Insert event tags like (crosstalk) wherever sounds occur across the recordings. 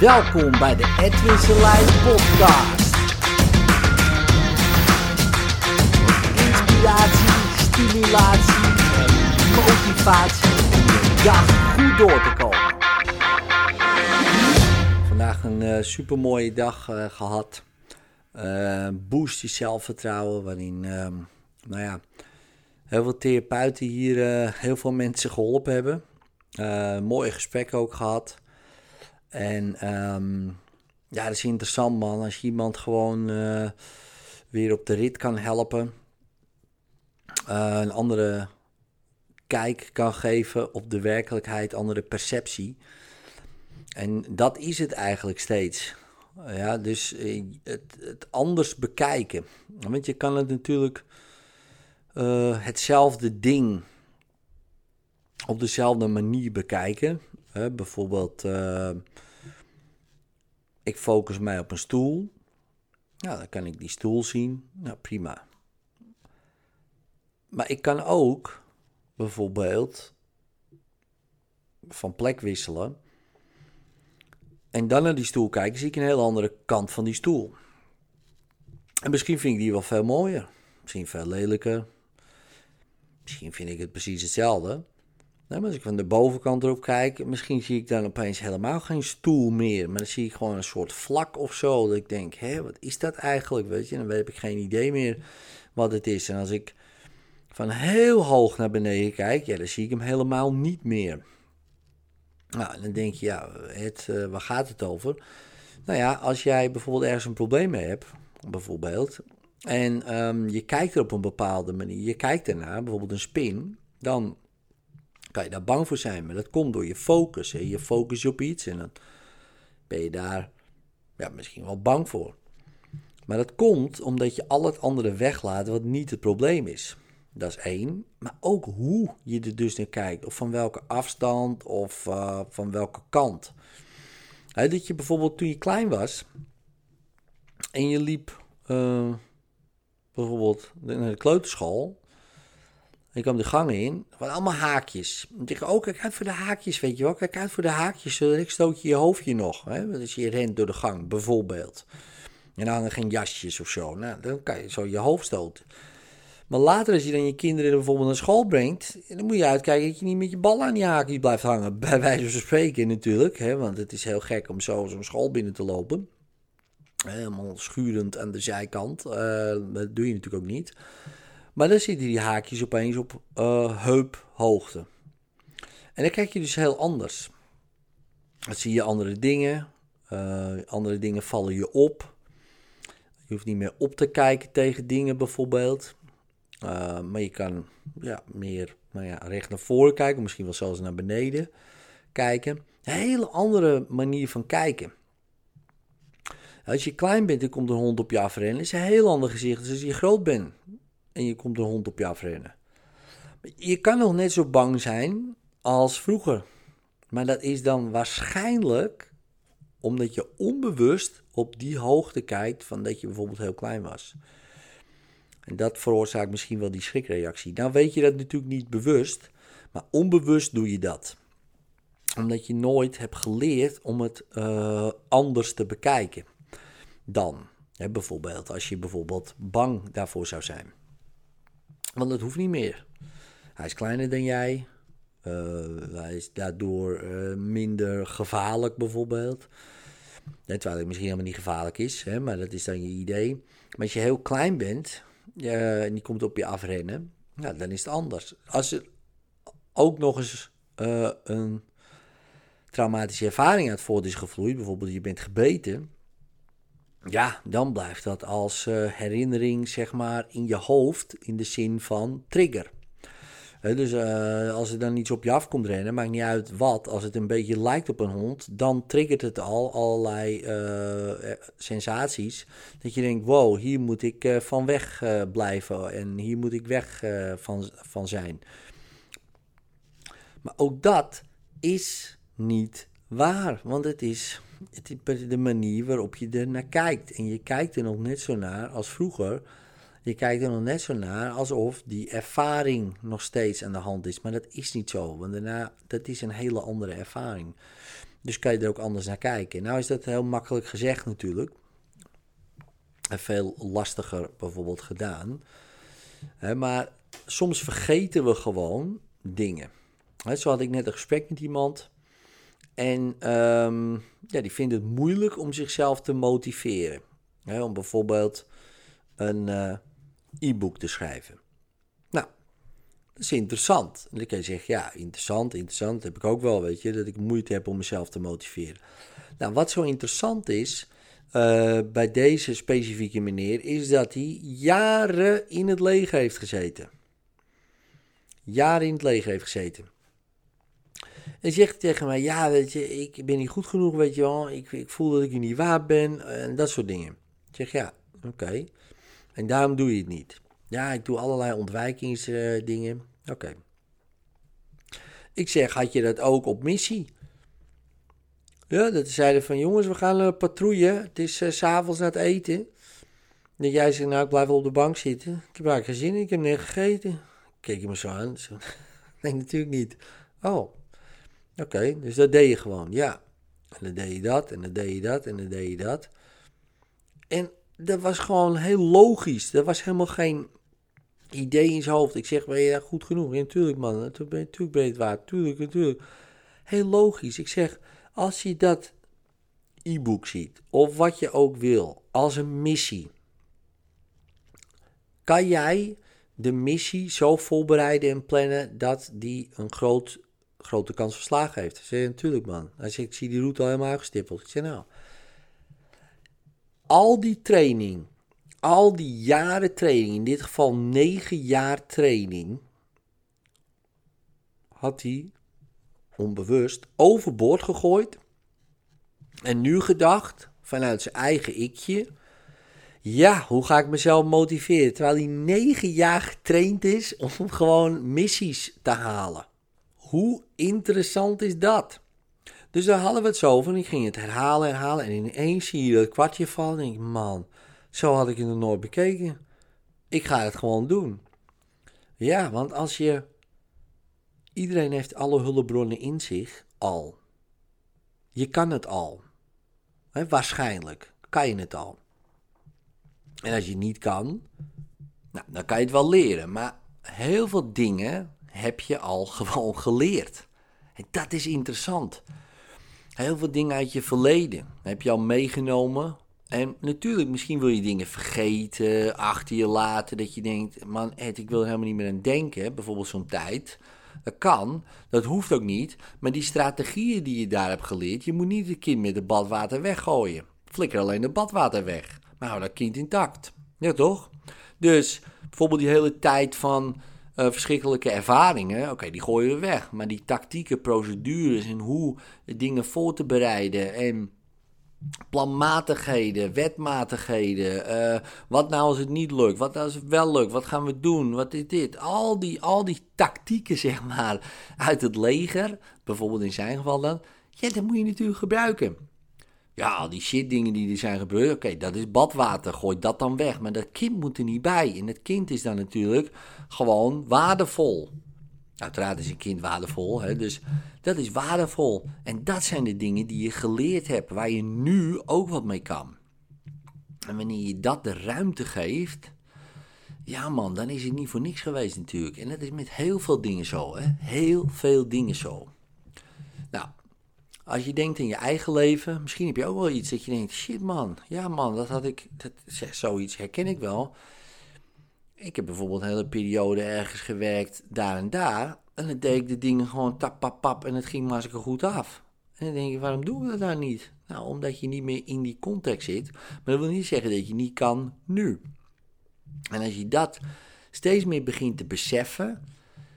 Welkom bij de Edwin Selijn podcast. Inspiratie, stimulatie en motivatie om de dag goed door te komen. Vandaag een uh, supermooie dag uh, gehad. Uh, boost je zelfvertrouwen, waarin, ehm, nou ja, heel veel therapeuten hier heel veel mensen geholpen hebben. mooie gesprekken ook gehad. En um, ja, dat is interessant man. Als je iemand gewoon uh, weer op de rit kan helpen. Uh, een andere kijk kan geven op de werkelijkheid, andere perceptie. En dat is het eigenlijk steeds. Ja, dus eh, het, het anders bekijken. Want je kan het natuurlijk hetzelfde ding op dezelfde manier bekijken. Uh, bijvoorbeeld, ik focus mij op een stoel. Nou, dan kan ik die stoel zien. Nou, prima. Maar ik kan ook bijvoorbeeld van plek wisselen. En dan naar die stoel kijken, zie ik een heel andere kant van die stoel. En misschien vind ik die wel veel mooier. Misschien veel lelijker. Misschien vind ik het precies hetzelfde. Nou, als ik van de bovenkant erop kijk, misschien zie ik dan opeens helemaal geen stoel meer. Maar dan zie ik gewoon een soort vlak of zo. Dat ik denk, hé, wat is dat eigenlijk? Weet je, dan heb ik geen idee meer wat het is. En als ik van heel hoog naar beneden kijk, ja, dan zie ik hem helemaal niet meer. Nou, dan denk je, ja, het, uh, waar gaat het over? Nou ja, als jij bijvoorbeeld ergens een probleem mee hebt, bijvoorbeeld, en um, je kijkt er op een bepaalde manier, je kijkt ernaar, bijvoorbeeld een spin, dan kan je daar bang voor zijn. Maar dat komt door je focus. Hè? Je focus je op iets en dan ben je daar ja, misschien wel bang voor. Maar dat komt omdat je al het andere weglaat wat niet het probleem is. Dat is één. Maar ook hoe je er dus naar kijkt. Of van welke afstand of uh, van welke kant. Dat je bijvoorbeeld toen je klein was en je liep uh, bijvoorbeeld naar de kleuterschool. Ik kwam de gang in, waren allemaal haakjes. Ik dacht, oh, kijk uit voor de haakjes, weet je wel. Kijk uit voor de haakjes, zodat stoot je je hoofdje nog. Hè? Als je rent door de gang, bijvoorbeeld. En dan hangen geen jasjes of zo. Nou, dan kan je zo je hoofd stoten. Maar later, als je dan je kinderen bijvoorbeeld naar school brengt, dan moet je uitkijken dat je niet met je bal aan die haakjes blijft hangen. (laughs) Bij wijze van spreken natuurlijk, hè? want het is heel gek om zo zo'n school binnen te lopen. Helemaal schurend aan de zijkant. Uh, dat doe je natuurlijk ook niet. Maar dan zitten die haakjes opeens op uh, heuphoogte. En dan kijk je dus heel anders. Dan zie je andere dingen. Uh, andere dingen vallen je op. Je hoeft niet meer op te kijken tegen dingen bijvoorbeeld. Uh, maar je kan ja, meer nou ja, recht naar voren kijken. Misschien wel zelfs naar beneden kijken. Een hele andere manier van kijken. Als je klein bent en komt een hond op je afrennen, is een heel ander gezicht dan als je groot bent en je komt een hond op je afrennen. Je kan nog net zo bang zijn als vroeger. Maar dat is dan waarschijnlijk omdat je onbewust op die hoogte kijkt van dat je bijvoorbeeld heel klein was. En dat veroorzaakt misschien wel die schrikreactie. Nou weet je dat natuurlijk niet bewust, maar onbewust doe je dat. Omdat je nooit hebt geleerd om het uh, anders te bekijken dan. Hè, bijvoorbeeld als je bijvoorbeeld bang daarvoor zou zijn. Want dat hoeft niet meer. Hij is kleiner dan jij. Uh, hij is daardoor uh, minder gevaarlijk bijvoorbeeld. Net terwijl hij misschien helemaal niet gevaarlijk is, hè, maar dat is dan je idee. Maar als je heel klein bent en die komt op je afrennen, nou, dan is het anders. Als er ook nog eens een traumatische ervaring uit voort is gevloeid, bijvoorbeeld je bent gebeten, ja, dan blijft dat als uh, herinnering, zeg maar, in je hoofd, in de zin van trigger. Dus uh, als er dan iets op je af komt rennen, maakt niet uit wat, als het een beetje lijkt op een hond, dan triggert het al allerlei sensaties. Dat je denkt, wow, hier moet ik van weg blijven en hier moet ik weg van, van zijn. Maar ook dat is niet waar, want het is het is de manier waarop je er naar kijkt. En je kijkt er nog net zo naar als vroeger. Je kijkt er nog net zo naar alsof die ervaring nog steeds aan de hand is. Maar dat is niet zo, want daarna, dat is een hele andere ervaring. Dus kan je er ook anders naar kijken. Nou is dat heel makkelijk gezegd natuurlijk. En veel lastiger bijvoorbeeld gedaan. maar soms vergeten we gewoon dingen. zo had ik net een gesprek met iemand. En um, ja, die vindt het moeilijk om zichzelf te motiveren. om bijvoorbeeld een uh, e-book te schrijven. Nou, dat is interessant. En dan kan je zeggen, ja, interessant, interessant. Dat heb ik ook wel, weet je, dat ik moeite heb om mezelf te motiveren. Nou, wat zo interessant is uh, bij deze specifieke meneer, is dat hij jaren in het leger heeft gezeten. Jaren in het leger heeft gezeten. En zegt tegen mij, ja, weet je, ik ben niet goed genoeg, weet je wel. Ik, ik voel dat ik niet waar ben en dat soort dingen. Ik zeg, ja, oké. En daarom doe je het niet. Ja, ik doe allerlei ontwijkingsdingen. oké. Ik zeg, had je dat ook op missie? Ja, dat zeiden van, jongens, we gaan uh, patrouille. Het is uh, s'avonds na het eten. Dat jij zegt, nou, ik blijf op de bank zitten. Ik heb eigenlijk geen zin in, ik heb net gegeten. Keek je me zo aan. Zo. (laughs) nee, natuurlijk niet. Oh, Oké, dus dat deed je gewoon, ja. En dan deed je dat, en dan deed je dat, en dan deed je dat. En dat was gewoon heel logisch. Er was helemaal geen idee in zijn hoofd. Ik zeg, ben je goed genoeg? Ja, natuurlijk man, natuurlijk ben je het waard. Tuurlijk, natuurlijk. Heel logisch. Ik zeg, als je dat e-book ziet, of wat je ook wil, als een missie, kan jij de missie zo voorbereiden en plannen dat die een groot grote kans van slagen heeft. Zei, natuurlijk man. Zegt, ik zie die route al helemaal uitgestippeld. Ik zei, nou, al die training, al die jaren training, in dit geval negen jaar training, had hij onbewust overboord gegooid. En nu gedacht, vanuit zijn eigen ikje, ja, hoe ga ik mezelf motiveren? Terwijl hij negen jaar getraind is om (laughs) gewoon missies te halen. Hoe interessant is dat? Dus daar hadden we het zo van. Ik ging het herhalen, herhalen. En ineens zie je dat kwartje vallen. En denk ik, man, zo had ik het nooit bekeken. Ik ga het gewoon doen. Ja, want als je. Iedereen heeft alle hulpbronnen in zich al. Je kan het al. waarschijnlijk kan je het al. En als je het niet kan, nou, dan kan je het wel leren. Maar heel veel dingen heb je al (laughs) gewoon geleerd. En dat is interessant. Heel veel dingen uit je verleden heb je al meegenomen. En natuurlijk, misschien wil je dingen vergeten, achter je laten. Dat je denkt, man, ik wil helemaal niet meer aan denken. Bijvoorbeeld zo'n tijd. Dat kan, dat hoeft ook niet. Maar die strategieën die je daar hebt geleerd, je moet niet het kind met het badwater weggooien. Flikker alleen het badwater weg. Maar hou dat kind intact. Ja, toch? Dus bijvoorbeeld die hele tijd van uh, verschrikkelijke ervaringen, oké, die gooien we weg. Maar die tactieken, procedures en hoe dingen voor te bereiden en planmatigheden, wetmatigheden. Uh, wat nou als het niet lukt? Wat nou als het wel lukt? Wat gaan we doen? Wat is dit? Al die, al die tactieken, (laughs) zeg maar, uit het leger, bijvoorbeeld in zijn geval dan. Ja, dat moet je natuurlijk gebruiken. Ja, al die shit dingen die er zijn gebeurd, oké, dat is badwater, gooi dat dan weg. Maar dat kind moet er niet bij. En het kind is dan natuurlijk gewoon waardevol. Uiteraard is een kind waardevol, hè? dus dat is waardevol. En dat zijn de dingen die je geleerd hebt, waar je nu ook wat mee kan. En wanneer je dat de ruimte geeft, ja man, dan is het niet voor niks geweest natuurlijk. En dat is met heel veel dingen zo, hè? heel veel dingen zo. Nou, als je denkt in je eigen leven, misschien heb je ook wel iets dat je denkt: shit man, ja man, dat had ik, dat, zoiets herken ik wel. Ik heb bijvoorbeeld een hele periode ergens gewerkt, daar en daar. En dan deed ik de dingen gewoon tap, pap, pap en het ging hartstikke goed af. En dan denk je, waarom doen we dat dan niet? Nou, omdat je niet meer in die context zit. Maar dat wil niet zeggen dat je niet kan nu. En als je dat steeds meer begint te beseffen,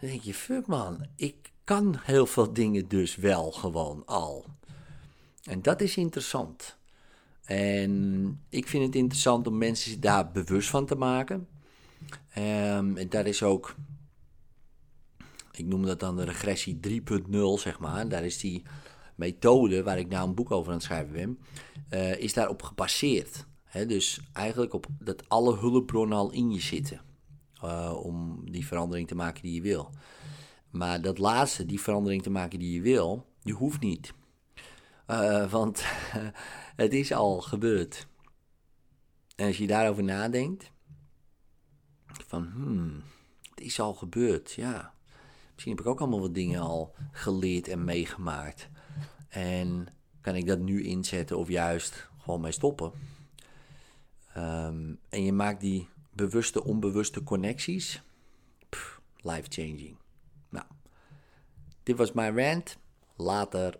dan denk je, fuck man, ik kan heel veel dingen dus wel gewoon al. En dat is interessant. En ik vind het interessant om mensen zich daar bewust van te maken. Um, en daar is ook, ik noem dat dan de regressie 3.0, zeg maar. Daar is die methode waar ik nou een boek over aan het schrijven ben, uh, is daarop gebaseerd. dus eigenlijk op dat alle hulpbronnen al in je zitten. Uh, om die verandering te maken die je wil. Maar dat laatste, die verandering te maken die je wil, die hoeft niet. Uh, want (laughs) het is al gebeurd. En als je daarover nadenkt, van hmm, het is al gebeurd, ja. Misschien heb ik ook allemaal wat dingen al geleerd en meegemaakt. En kan ik dat nu inzetten of juist gewoon mee stoppen? Um, en je maakt die bewuste, onbewuste connecties. Life changing. Nou, dit was mijn rant. Later.